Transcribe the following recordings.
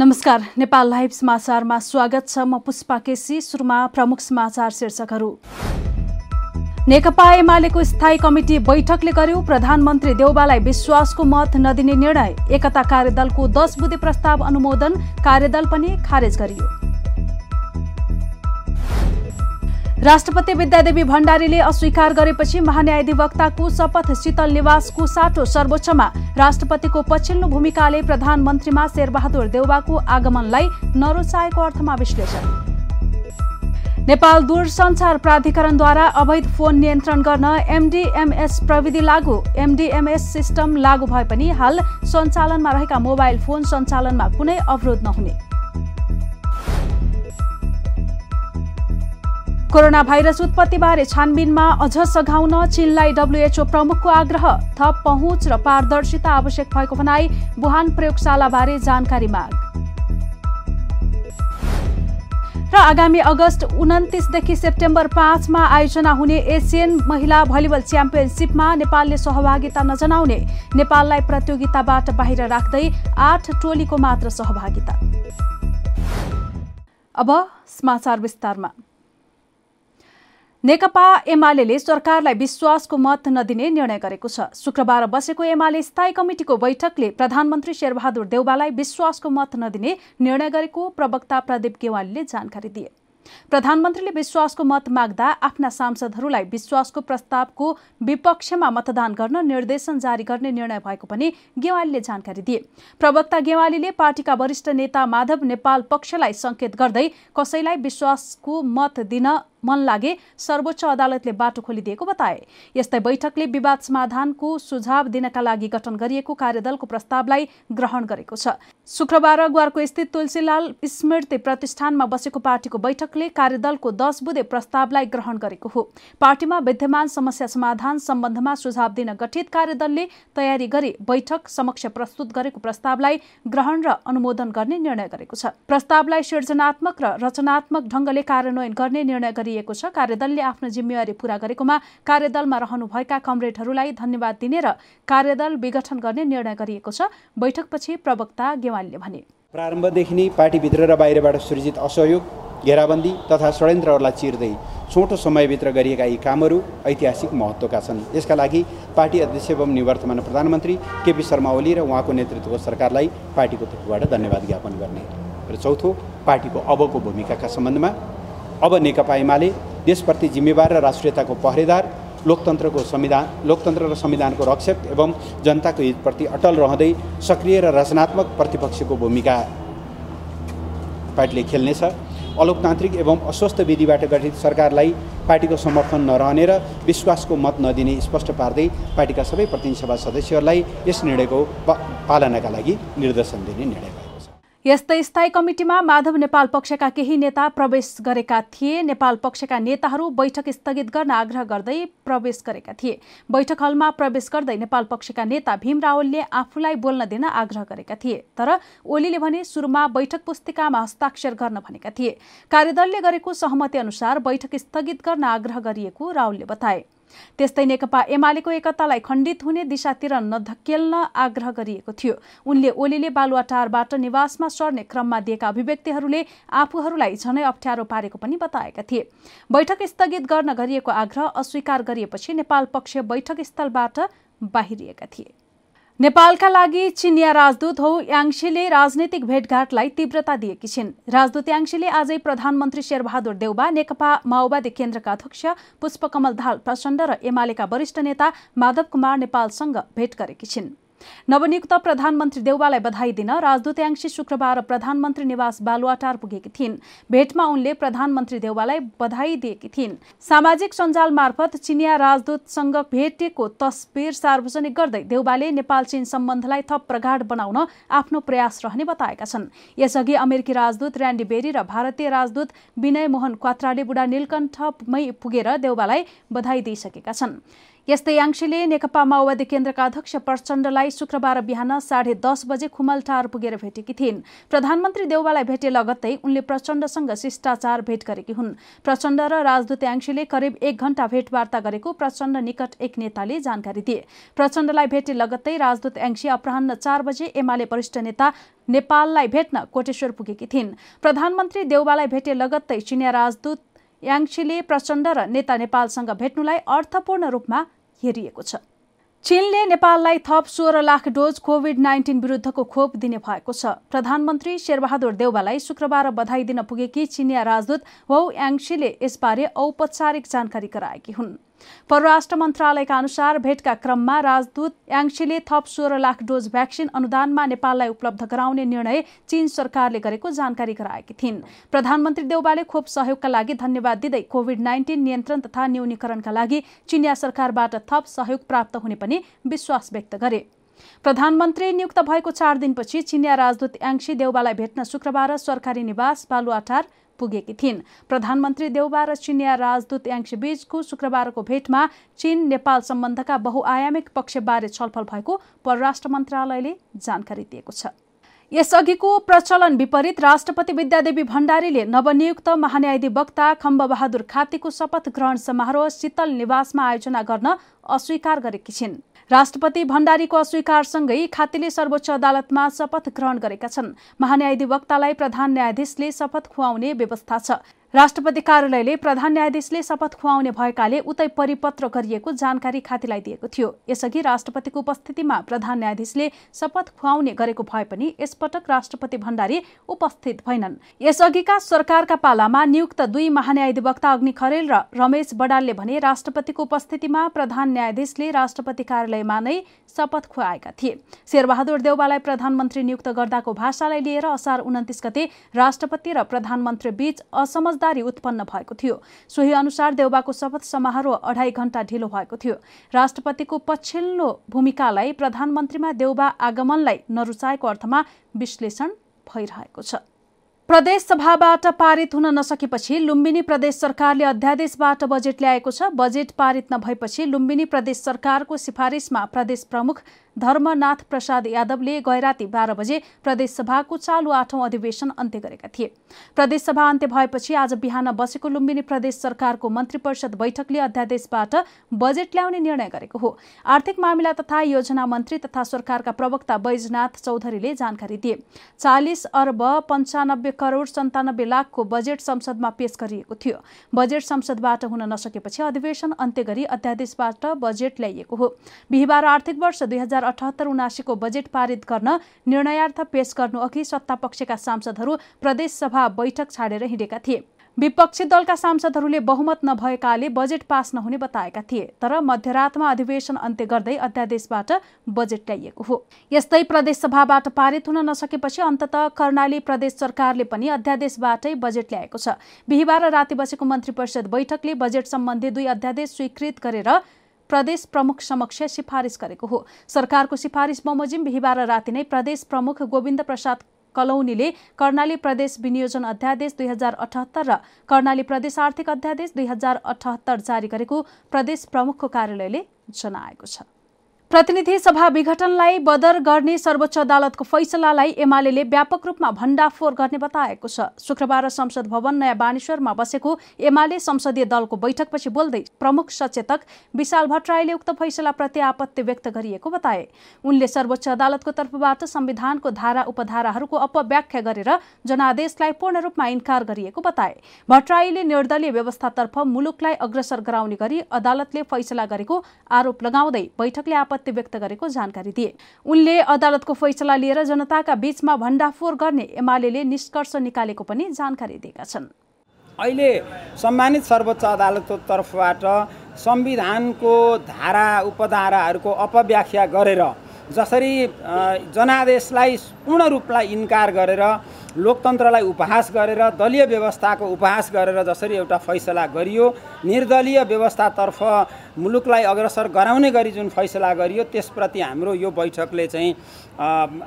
नमस्कार नेपाल लाइभ समाचारमा स्वागत छ म पुष्पा केसी सुरुमा प्रमुख समाचार शीर्षकहरू। नेकपा एमालेको स्थायी कमिटी बैठकले गर्यो प्रधानमन्त्री देउबालाई विश्वासको मत नदिने निर्णय। एकता कार्यदलको दस बुधे प्रस्ताव अनुमोदन कार्यदल पनि खारेज गरियो। राष्ट्रपति विद्यादेवी भण्डारीले अस्वीकार गरेपछि महान्यायाधिवक्ताको शपथ शीतल निवासको साटो सर्वोच्चमा राष्ट्रपतिको पछिल्लो भूमिकाले प्रधानमन्त्रीमा शेरबहादुर देउवाको आगमनलाई नरोचाएको अर्थमा विश्लेषण। नेपाल दूरसञ्चार प्राधिकरणद्वारा अवैध फोन नियन्त्रण गर्न एमडीएमएस प्रविधि लागू। एमडीएमएस सिस्टम लागू भए पनि हाल सञ्चालनमा रहेका मोबाइल फोन सञ्चालनमा कुनै अवरोध नहुने। कोरोना भाइरस उत्पत्तिबारे छानबिनमा अझ सघाउन चीनलाई डब्ल्युएचओ प्रमुखको आग्रह थप पहुँच र पारदर्शिता आवश्यक भएको भनाई वुहान प्रयोगशालाबारे जानकारी माग। र आगामी अगस्त उन्तिसदेखि सेप्टेम्बर पाँचमा आयोजना हुने एसियन महिला भलिबल च्याम्पियनसिपमा नेपालले सहभागिता नजनाउने नेपाललाई प्रतियोगिताबाट बाहिर राख्दै आठ टोलीको मात्र सहभागिता। अब समाचार विस्तारमा। नेकपा एमाले सरकारलाई विश्वासको मत नदिने निर्णय गरेको छ। शुक्रबार बसेको एमाले स्थायी कमिटिको बैठकले प्रधानमन्त्री शेरबहादुर देउबालाई विश्वासको मत नदिने निर्णय गरेको प्रवक्ता प्रदीप गेवालीले जानकारी दिए। प्रधानमन्त्रीले विश्वासको मत माग्दा आफ्ना सांसदहरूलाई विश्वासको प्रस्तावको विपक्षमा मतदान गर्न निर्देशन जारी गर्ने निर्णय भएको पनि गेवालीले जानकारी दिए। प्रवक्ता गेवालीले पार्टीका वरिष्ठ नेता माधव नेपाल पक्षलाई संकेत गर्दै कसैलाई विश्वासको मत दिन मन लागे सर्वोच्च अदालतले बाटो खोलिदिएको बताए। यस्तै बैठकले विवाद समाधानको सुझाव दिनका लागि गठन गरिएको कार्यदलको प्रस्तावलाई ग्रहण गरेको छ। शुक्रबार गुवारको स्थित तुलसीलाल स्मृति प्रतिष्ठानमा बसेको पार्टीको बैठकले कार्यदलको दस बुधे प्रस्तावलाई ग्रहण गरेको हो। पार्टीमा विद्यमान समस्या समाधान सम्बन्धमा सुझाव दिन गठित कार्यदलले तयारी गरी बैठक समक्ष प्रस्तुत गरेको प्रस्तावलाई ग्रहण र अनुमोदन गर्ने निर्णय गरेको छ। प्रस्तावलाई सृजनात्मक र रचनात्मक ढंगले कार्यान्वयन गर्ने निर्णय गरिएको छ। कार्यदलले आफ्नो जिम्मेवारी पूरा गरेकोमा कार्यदलमा रहनुभएका कमरेडहरूलाई धन्यवाद दिने र कार्यदल विघटन गर्ने निर्णय गरिएको छ। बैठकपछि प्रवक्ता गेवालीले भने। प्रारम्भदेखि नै पार्टीभित्र र बाहिरबाट सृजित असहयोग घेराबन्दी तथा षड्यन्त्रहरूलाई चिर्दै छोटो समयभित्र गरिएका यी कामहरू ऐतिहासिक महत्त्वका छन्। यसका लागि पार्टी अध्यक्ष एवं निवर्तमान प्रधानमन्त्री केपी शर्मा ओली र उहाँको नेतृत्वको सरकारलाई पार्टीको तर्फबाट धन्यवाद ज्ञापन गर्ने। र चौथो पार्टीको अबको भूमिकाका सम्बन्धमा अब नेकपा एमाले देशप्रति जिम्मेवार र राष्ट्रियताको पहरेदार लोकतन्त्रको संविधान लोकतन्त्र र संविधानको रक्षक एवं जनताको हितप्रति अटल रहँदै सक्रिय र रचनात्मक प्रतिपक्षको भूमिका पार्टीले खेल्नेछ। अलोकतान्त्रिक एवं अस्वस्थ विधिबाट गठित सरकारलाई पार्टीको समर्थन नरहने र विश्वासको मत नदिने स्पष्ट पार्दै पार्टीका सबै प्रतिनिधि सभा सदस्यहरूलाई यस निर्णयको पालनाका लागि निर्देशन दिने निर्णय यस्तै स्थायी कमिटिमा माधव नेपाल पक्षका केही नेता प्रवेश गरेका थिए। नेपाल पक्षका नेताहरू बैठक स्थगित गर्न आग्रह गर्दै प्रवेश गरेका थिए। बैठक हलमा प्रवेश गर्दै नेपाल पक्षका नेता भीम रावलले आफूलाई बोल्न दिन आग्रह गरेका थिए तर ओलीले भने सुरुमा बैठक पुस्तिकामा हस्ताक्षर गर्न भनेका थिए। कार्यदलले गरेको सहमति अनुसार बैठक स्थगित गर्न आग्रह गरिएको रावलले बताए। त्यस्तै नेकपा एमालेको एकतालाई खण्डित हुने दिशातिर नधकेल्न आग्रह गरिएको थियो। उनले ओलीले बालुवाटारबाट निवासमा सर्ने क्रममा दिएका अभिव्यक्तिहरूले आफूहरूलाई झनै अप्ठ्यारो पारेको पनि बताएका थिए। बैठक स्थगित गर्न गरिएको आग्रह अस्वीकार गरिएपछि नेपाल पक्ष बैठक स्थलबाट बाहिरिएका थिए। नेपालका लागि चिनिया राजदूत हो याङसीले राजनैतिक भेटघाटलाई तीव्रता दिएकी छिन्। राजदूत याङसीले आजै प्रधानमन्त्री शेरबहादुर देउबा नेकपा माओवादी केन्द्रका अध्यक्ष पुष्पकमल दाहाल प्रचण्ड र एमालेका वरिष्ठ नेता माधव कुमार नेपालसँग भेट गरेकी छिन्। नवनियुक्त प्रधानमन्त्री देउवालाई बधाई दिन राजदूत याङ्सी शुक्रबार प्रधानमन्त्री निवास बालुवाटार पुगेकी थिइन्। भेटमा उनले प्रधानमन्त्री देउवालाई बधाई दिएकी थिइन्। सामाजिक सञ्जाल मार्फत चिनिया राजदूतसँग भेटेको तस्बिर सार्वजनिक गर्दै देउवाले नेपाल चीन सम्बन्धलाई थप प्रगाढ बनाउन आफ्नो प्रयास रहने बताएका छन्। यसअघि अमेरिकी राजदूत ऱ्यान्डी बेरी र भारतीय राजदूत विनय मोहन क्वात्राले बुढा नीलकण्ठमै पुगेर देउवालाई बधाई दिइसकेका छन्। यस्तै याङ्सीले नेकपा माओवादी केन्द्रका अध्यक्ष प्रचण्डलाई शुक्रबार बिहान साढे दस बजे खुमलटार पुगेर भेटेकी थिइन्। प्रधानमन्त्री देउवालाई भेटे लगत्तै उनले प्रचण्डसँग शिष्टाचार भेट गरेकी हुन्। प्रचण्ड र राजदूत याङ्सीले करिब एक घण्टा भेटवार्ता गरेको प्रचण्ड निकट एक नेताले जानकारी दिए। प्रचण्डलाई भेटे लगत्तै राजदूत याङ्सी अपराह्न चार बजे एमाले वरिष्ठ नेता नेपाललाई भेट्न कोटेश्वर पुगेकी थिइन्। प्रधानमन्त्री देउवालाई भेटे लगत्तै चिनिया राजदूत याङ्सीले प्रचण्ड र नेता नेपालसँग भेट्नुलाई अर्थपूर्ण रूपमा हेरिएको छ। चीनले नेपाललाई थप सोह्र लाख डोज कोभिड नाइन्टिन विरुद्धको खोप दिने भएको छ। प्रधानमन्त्री शेरबहादुर देउवालाई शुक्रबार बधाई दिन पुगेकी चिनिया राजदूत वौ याङसीले यसबारे औपचारिक जानकारी गराएकी हुन्। परराष्ट्र मन्त्रालयका अनुसार भेटका क्रममा राजदूत याङसीले थप सोह्र लाख डोज भ्याक्सिन अनुदानमा नेपाललाई उपलब्ध गराउने निर्णय चीन सरकारले गरेको जानकारी गराएकी थिइन्। प्रधानमन्त्री देउबाले खोप सहयोगका लागि धन्यवाद दिँदै कोविड नाइन्टिन नियन्त्रण तथा न्यूनीकरणका लागि चिनिया सरकारबाट थप सहयोग प्राप्त हुने पनि विश्वास व्यक्त गरे। प्रधानमन्त्री नियुक्त भएको चार दिनपछि चिनिया राजदूत याङसी देउबालाई भेट्न शुक्रबार सरकारी निवास बालुवाटार पुगेकी थिइन्। प्रधानमन्त्री देउबा र चिनिया राजदूत याङ्सी बीचको शुक्रबारको भेटमा चीन नेपाल सम्बन्धका बहुआयामिक पक्षबारे छलफल भएको परराष्ट्र मन्त्रालयले जानकारी दिएको छ। यसअघिको प्रचलन विपरीत राष्ट्रपति विद्यादेवी भण्डारीले नवनियुक्त महान्यायाधिवक्ता खम्बबहादुर खातीको शपथ ग्रहण समारोह शीतल निवासमा आयोजना गर्न अस्वीकार गरेकी छिन्। राष्ट्रपति भण्डारीको अस्वीकारसँगै खातीले सर्वोच्च अदालतमा शपथ ग्रहण गरेका छन्। महान्यायाधिवक्तालाई प्रधान न्यायाधीशले शपथ खुवाउने व्यवस्था छ। राष्ट्रपति कार्यालयले प्रधान न्यायाधीशले शपथ खुवाउने भएकाले उतै परिपत्र गरिएको जानकारी खातीलाई दिएको थियो। यसअघि राष्ट्रपतिको उपस्थितिमा प्रधान न्यायाधीशले शपथ खुवाउने गरेको भए पनि यसपटक राष्ट्रपति भण्डारी उपस्थित भएनन्। यसअघिका सरकारका पालामा नियुक्त दुई महान्यायाधिवक्ता अग्नि खरेल र रमेश बडालले भने राष्ट्रपतिको उपस्थितिमा प्रधान न्यायाधीशले राष्ट्रपति कार्यालयमा नै शपथ खुवाएका थिए। शेरबहादुर देउबालाई प्रधानमन्त्री नियुक्त गर्दाको भाषालाई लिएर असार उन्तिस गते राष्ट्रपति र प्रधानमन्त्री बीच असमझ उत्पन्न भएको थियो। सोही अनुसार देउबाको शपथ समारोह अढाई घण्टा ढिलो भएको थियो। राष्ट्रपतिको पछिल्लो भूमिकालाई प्रधानमन्त्रीमा देउबा आगमनलाई नरुचाएको अर्थमा विश्लेषण भइरहेको छ। प्रदेश सभाबाट पारित हुन नसकेपछि लुम्बिनी प्रदेश सरकारले अध्यादेशबाट बजेट ल्याएको छ। बजेट पारित नभएपछि लुम्बिनी प्रदेश सरकारको सिफारिसमा प्रदेश प्रमुख धर्मनाथ प्रसाद यादवले गैराती बाह्र बजे प्रदेशसभाको चालु आठौं अधिवेशन अन्त्य गरेका थिए। प्रदेशसभा अन्त्य भएपछि आज बिहान बसेको लुम्बिनी प्रदेश सरकारको मन्त्री परिषद बैठकले अध्यादेशबाट बजेट ल्याउने निर्णय गरेको हो। आर्थिक मामिला तथा योजना मन्त्री तथा सरकारका प्रवक्ता बैजनाथ चौधरीले जानकारी दिए। चालिस अर्ब पञ्चानब्बे करोड सन्तानब्बे लाखको बजेट संसदमा पेश गरिएको थियो। बजेट संसदबाट हुन नसकेपछि अधिवेशन अन्त्य गरी अध्यादेशबाट बजेट ल्याइएको हो। बिहिबार आर्थिक वर्ष दुई हजार अठहत्तर उनासीको बजेट पारित गर्न निर्णयार्थ पेश गर्नु अघि सत्तापक्षका सांसदहरू प्रदेशसभा बैठक छाडेर हिँडेका थिए। विपक्षी दलका सांसदहरूले बहुमत नभएकाले बजेट पास नहुने बताएका थिए तर मध्यरातमा अधिवेशन अन्त्य गर्दै अध्यादेशबाट बजेट ल्याइएको हो। यस्तै प्रदेशसभाबाट पारित हुन नसकेपछि अन्तत कर्णाली प्रदेश सरकारले पनि अध्यादेशबाटै बजेट ल्याएको छ। बिहिबार राति बसेको मन्त्री परिषद बैठकले बजेट सम्बन्धी दुई अध्यादेश स्वीकृत गरेर प्रदेश प्रमुख समक्ष सिफारिस गरेको हो। सरकारको सिफारिस बमोजिम बिहिबार राति नै प्रदेश प्रमुख गोविन्द प्रसाद कलौनीले कर्णाली प्रदेश विनियोजन अध्यादेश दुई हजार अठहत्तर र कर्णाली प्रदेश आर्थिक अध्यादेश दुई हजार अठहत्तर जारी गरेको प्रदेश प्रमुखको कार्यालयले जनाएको छ। प्रतिनिधि सभा विघटनलाई बदर गर्ने सर्वोच्च अदालतको फैसलालाई एमाले व्यापक रूपमा भण्डाफोर गर्ने बताएको छ। शुक्रबार संसद भवन नयाँ बानेश्वरमा बसेको एमाले संसदीय दलको बैठकपछि बोल्दै प्रमुख सचेतक विशाल भट्टराईले उक्त फैसलाप्रति आपत्ति व्यक्त गरिएको बताए। उनले सर्वोच्च अदालतको तर्फबाट संविधानको धारा उपधाराहरूको अपव्याख्या गरेर जनादेशलाई पूर्ण रूपमा इन्कार गरिएको बताए। भट्टराईले निर्दलीय व्यवस्थातर्फ मुलुकलाई अग्रसर गराउने गरी अदालतले फैसला गरेको आरोप लगाउँदै बैठकले आपत्ति आपत्ति व्यक्त गरेको जानकारी दिए। उनले अदालतको फैसला लिएर जनताका बीचमा भण्डाफोर गर्ने एमाले निष्कर्ष निकालेको पनि जानकारी दिएका छन्। अहिले सम्मानित सर्वोच्च अदालतको तर्फबाट संविधानको धारा उपधाराहरूको अपव्याख्या गरेर जसरी जनादेशलाई पूर्ण रूपलाई इन्कार गरेर लोकतन्त्रलाई उपहास गरेर दलीय व्यवस्थाको उपहास गरेर जसरी एउटा फैसला गरियो निर्दलीय व्यवस्थातर्फ मुलुकलाई अग्रसर गराउने गरी जुन फैसला गरियो त्यसप्रति हाम्रो यो बैठकले चाहिँ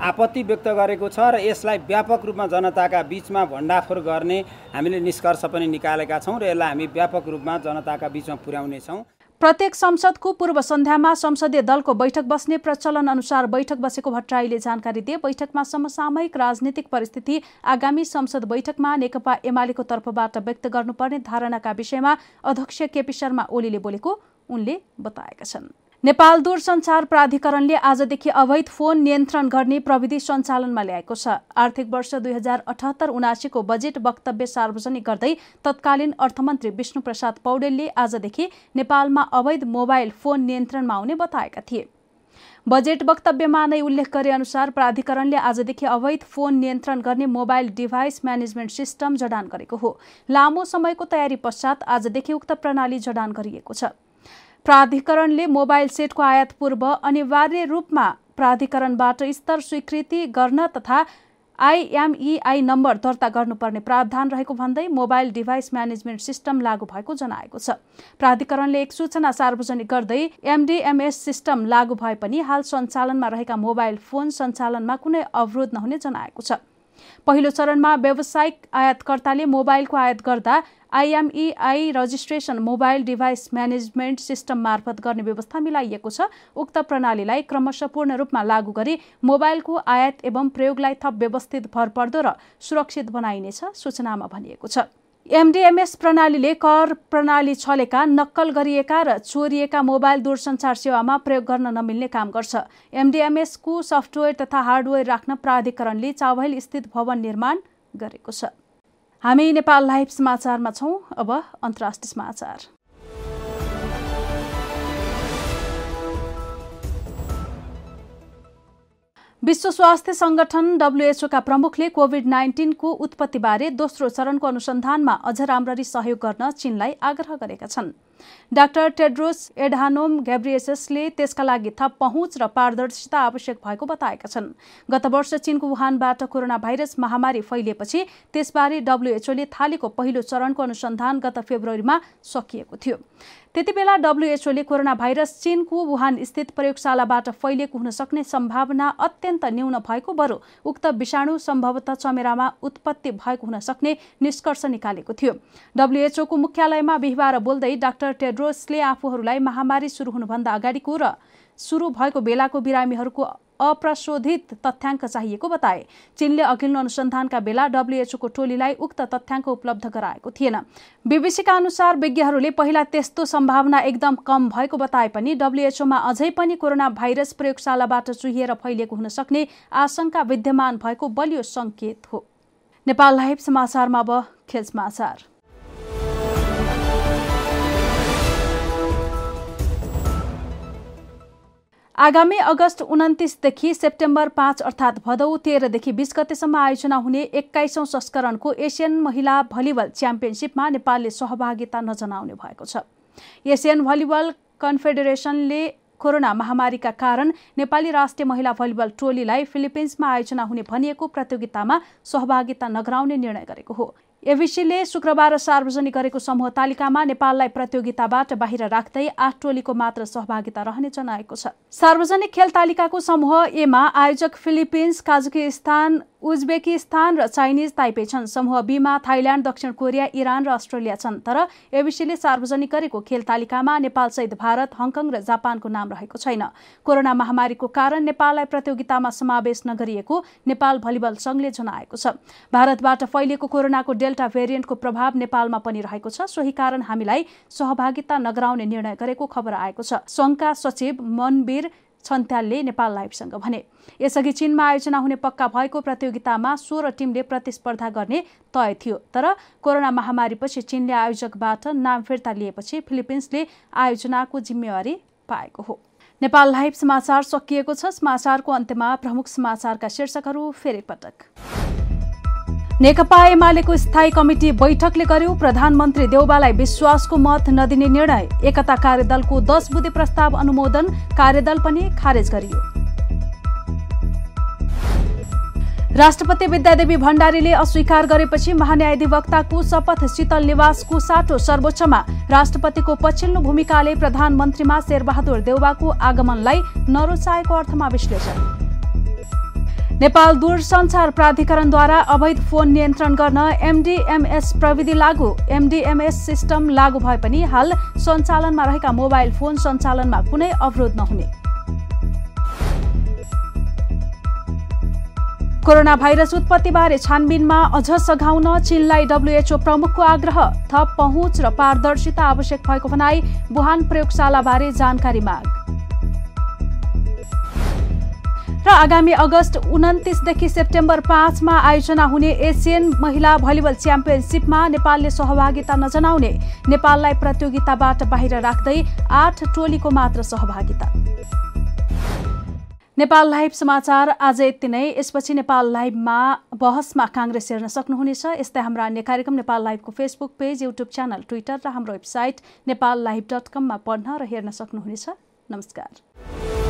आपत्ति व्यक्त गरेको छ र यसलाई व्यापक रूपमा जनताका बिचमा भण्डाफोर गर्ने हामीले निष्कर्ष पनि निकालेका छौँ र यसलाई हामी व्यापक रूपमा जनताका बिचमा पुर्याउनेछौँ प्रत्येक संसदको पूर्व सन्ध्यामा संसदीय दलको बैठक बस्ने प्रचलन अनुसार बैठक बसेको भट्टराईले जानकारी दिए बैठकमा समसामयिक राजनीतिक परिस्थिति आगामी संसद बैठकमा नेकपा एमालेको तर्फबाट व्यक्त गर्नुपर्ने धारणाका विषयमा अध्यक्ष केपी शर्मा ओलीले बोलेको उनले बताएका छन्। नेपाल दूरसञ्चार प्राधिकरणले आजदेखि अवैध फोन नियन्त्रण गर्ने प्रविधि सञ्चालनमा ल्याएको छ। आर्थिक वर्ष दुई हजार अठहत्तर उनासीको बजेट वक्तव्य सार्वजनिक गर्दै तत्कालीन अर्थमन्त्री विष्णुप्रसाद पौडेलले आजदेखि नेपालमा अवैध मोबाइल फोन नियन्त्रणमा आउने बताएका थिए। बजेट वक्तव्यमा नै उल्लेख गरे अनुसार प्राधिकरणले आजदेखि अवैध फोन नियन्त्रण गर्ने मोबाइल डिभाइस म्यानेजमेन्ट सिस्टम जडान गरेको हो। लामो समयको तयारी पश्चात आजदेखि उक्त प्रणाली जडान गरिएको छ। प्राधिकरणले मोबाइल सेटको आयात पूर्व अनिवार्य रूपमा प्राधिकरणबाट स्तर स्वीकृति गर्न तथा आइएमइआई नम्बर दर्ता गर्नुपर्ने प्रावधान रहेको भन्दै मोबाइल डिभाइस म्यानेजमेन्ट सिस्टम लागू भएको जनाएको छ। प्राधिकरणले एक सूचना सार्वजनिक गर्दै एमडिएमएस सिस्टम लागू भए पनि हाल सञ्चालनमा रहेका मोबाइल फोन सञ्चालनमा कुनै अवरोध नहुने जनाएको छ। पहिलो चरणमा व्यावसायिक आयातकर्ताले मोबाइलको आयात गर्दा IMEI registration mobile device management system मार्फत गर्ने व्यवस्था मिलाइएको छ। उक्त प्रणालीलाई क्रमशः पूर्ण रूपमा लागू गरी मोबाइलको आयात एवं प्रयोगलाई थप व्यवस्थित भरपर्दो र सुरक्षित बनाइनेछ सूचनामा भनिएको छ। एमडिएमएस प्रणालीले कर प्रणाली छलेका नक्कल गरिएका र चोरिएका मोबाइल दूरसञ्चार सेवामा प्रयोग गर्न नमिल्ने काम गर्छ। एमडिएमएसको सफ्टवेयर तथा हार्डवेयर राख्न प्राधिकरणले चावहिल स्थित भवन निर्माण गरेको छ। हामी नेपाल लाइभ समाचारमा छौँ। अब अन्तर्राष्ट्रिय समाचार। विश्व स्वास्थ्य संगठन डब्लुएचओका प्रमुखले कोभिड नाइन्टिनको उत्पत्तिबारे दोस्रो चरणको अनुसन्धानमा अझ राम्ररी सहयोग गर्न चीनलाई आग्रह गरेका छन्। डाक्टर टेड्रोस एडानोम ग्याब्रिएससले त्यसका लागि थप पहुँच र पारदर्शिता आवश्यक भएको बताएका छन्। गत वर्ष चीनको वुहानबाट कोरोना भाइरस महामारी फैलिएपछि त्यसबारे डब्लुएचओले थालेको पहिलो चरणको अनुसन्धान गत फेब्रुअरीमा सकिएको थियो। त्यति बेला डब्लुएचओले कोरोना भाइरस चीनको वुहान स्थित प्रयोगशालाबाट फैलिएको हुन सक्ने सम्भावना अत्यन्त न्यून भएको बरु उक्त विषाणु सम्भवतः चमेरामा उत्पत्ति भएको हुन सक्ने निष्कर्ष निकालेको थियो। डब्लुएचओको मुख्यालयमा बिहिबार बोल्दै डाक्टर टेड्रोसले आफूहरूलाई महामारी सुरु हुनुभन्दा अगाडिको र सुरु भएको बेलाको बिरामीहरूको अप्रशोधित तथ्याङ्क चाहिएको बताए। चीनले अघिल्लो अनुसन्धानका बेला डब्लुएचओको टोलीलाई उक्त तथ्याङ्क उपलब्ध गराएको थिएन। बीबीसीका अनुसार विज्ञहरूले पहिला त्यस्तो सम्भावना एकदम कम भएको बताए पनि डब्लुएचओमा अझै पनि कोरोना भाइरस प्रयोगशालाबाट चुहिएर फैलिएको हुन सक्ने आशंका विद्यमान भएको बलियो सङ्केत हो। नेपाल लाइभ समाचारमा अब खेल समाचार। आगामी अगस्त उन्तिसदेखि सेप्टेम्बर पाँच अर्थात् भदौ तेह्रदेखि बिस गतेसम्म आयोजना हुने एक्काइसौँ संस्करणको एसियन महिला भलिबल च्याम्पियनसिपमा नेपालले सहभागिता नजनाउने भएको छ। एसियन भलिबल कन्फेडरेसनले कोरोना महामारीका कारण नेपाली राष्ट्रिय महिला भलिबल टोलीलाई फिलिपिन्समा आयोजना हुने भनिएको प्रतियोगितामा सहभागिता नगराउने निर्णय गरेको हो। एभिसीले शुक्रबार सार्वजनिक गरेको समूह तालिकामा नेपाललाई प्रतियोगिताबाट बाहिर राख्दै आठ टोलीको मात्र सहभागिता रहने जनाएको छ। सार्वजनिक खेल तालिकाको समूह एमा आयोजक फिलिपिन्स काजुकिस्तान उज्बेकिस्तान र चाइनिज ताइपे छन्। समूह बीमा थाइल्याण्ड दक्षिण कोरिया इरान र अस्ट्रेलिया छन्। तर एबिसीले सार्वजनिक गरेको खेल तालिकामा नेपालसहित भारत हङकङ र जापानको नाम रहेको छैन। कोरोना महामारीको कारण नेपाललाई प्रतियोगितामा समावेश नगरिएको नेपाल भलिबल संघले जनाएको छ। भारतबाट फैलिएको कोरोनाको डेल्टा भेरिएन्टको प्रभाव नेपालमा पनि रहेको छ। सोही कारण हामीलाई सहभागिता नगराउने निर्णय गरेको खबर आएको छ। संघका सचिव मनवीर छन्त्यालले नेपाल लाइभसँग भने यसअघि चीनमा आयोजना हुने पक्का भएको प्रतियोगितामा सोह्र टिमले प्रतिस्पर्धा गर्ने तय थियो। तर कोरोना महामारीपछि चीनले आयोजकबाट नाम फिर्ता लिएपछि फिलिपिन्सले आयोजनाको जिम्मेवारी पाएको हो। नेपाल लाइभ समाचार सकिएको छ। समाचारको अन्त्यमा प्रमुख समाचारका शीर्षकहरू फेरि पटक। नेकपा एमालेको स्थायी कमिटी बैठकले गर्यो। प्रधानमन्त्री देउबालाई विश्वासको मत नदिने निर्णय। एकता कार्यदलको दस बुधे प्रस्ताव अनुमोदन कार्यदल पनि खारेज गरियो। राष्ट्रपति विद्यादेवी भण्डारीले अस्वीकार गरेपछि महान्यायाधिवक्ताको शपथ शीतल निवासको साटो सर्वोच्चमा। राष्ट्रपतिको पछिल्लो भूमिकाले प्रधानमन्त्रीमा शेरबहादुर देउबाको आगमनलाई नरोचाएको अर्थमा विश्लेषण। नेपाल दूरसञ्चार प्राधिकरणद्वारा अवैध फोन नियन्त्रण गर्न एमडिएमएस प्रविधि लागू। एमडिएमएस सिस्टम लागू भए पनि हाल सञ्चालनमा रहेका मोबाइल फोन सञ्चालनमा कुनै अवरोध नहुने। कोरोना भाइरस उत्पत्तिबारे छानबिनमा अझ सघाउन चीनलाई डब्लुएचओ प्रमुखको आग्रह। थप पहुँच र पारदर्शिता आवश्यक भएको भनाई बुहान प्रयोगशालाबारे जानकारी माग। र आगामी अगस्त उन्तिसदेखि सेप्टेम्बर पाँचमा आयोजना हुने एसियन महिला भलिबल च्याम्पियनसिपमा नेपालले सहभागिता नजनाउने नेपाललाई प्रतियोगिताबाट बाहिर राख्दै आठ टोलीको मात्र सहभागिता। नेपाल लाइभ समाचार आज यति नै। यसपछि नेपाल लाइभमा बहसमा काङ्ग्रेस हेर्न सक्नुहुनेछ। यस्तै हाम्रा अन्य कार्यक्रम Nepal लाइभको Facebook page YouTube channel Twitter र हाम्रो वेबसाइट नेपाल लाइभ डट कममा पढ्न र हेर्न सक्नुहुनेछ। नमस्कार।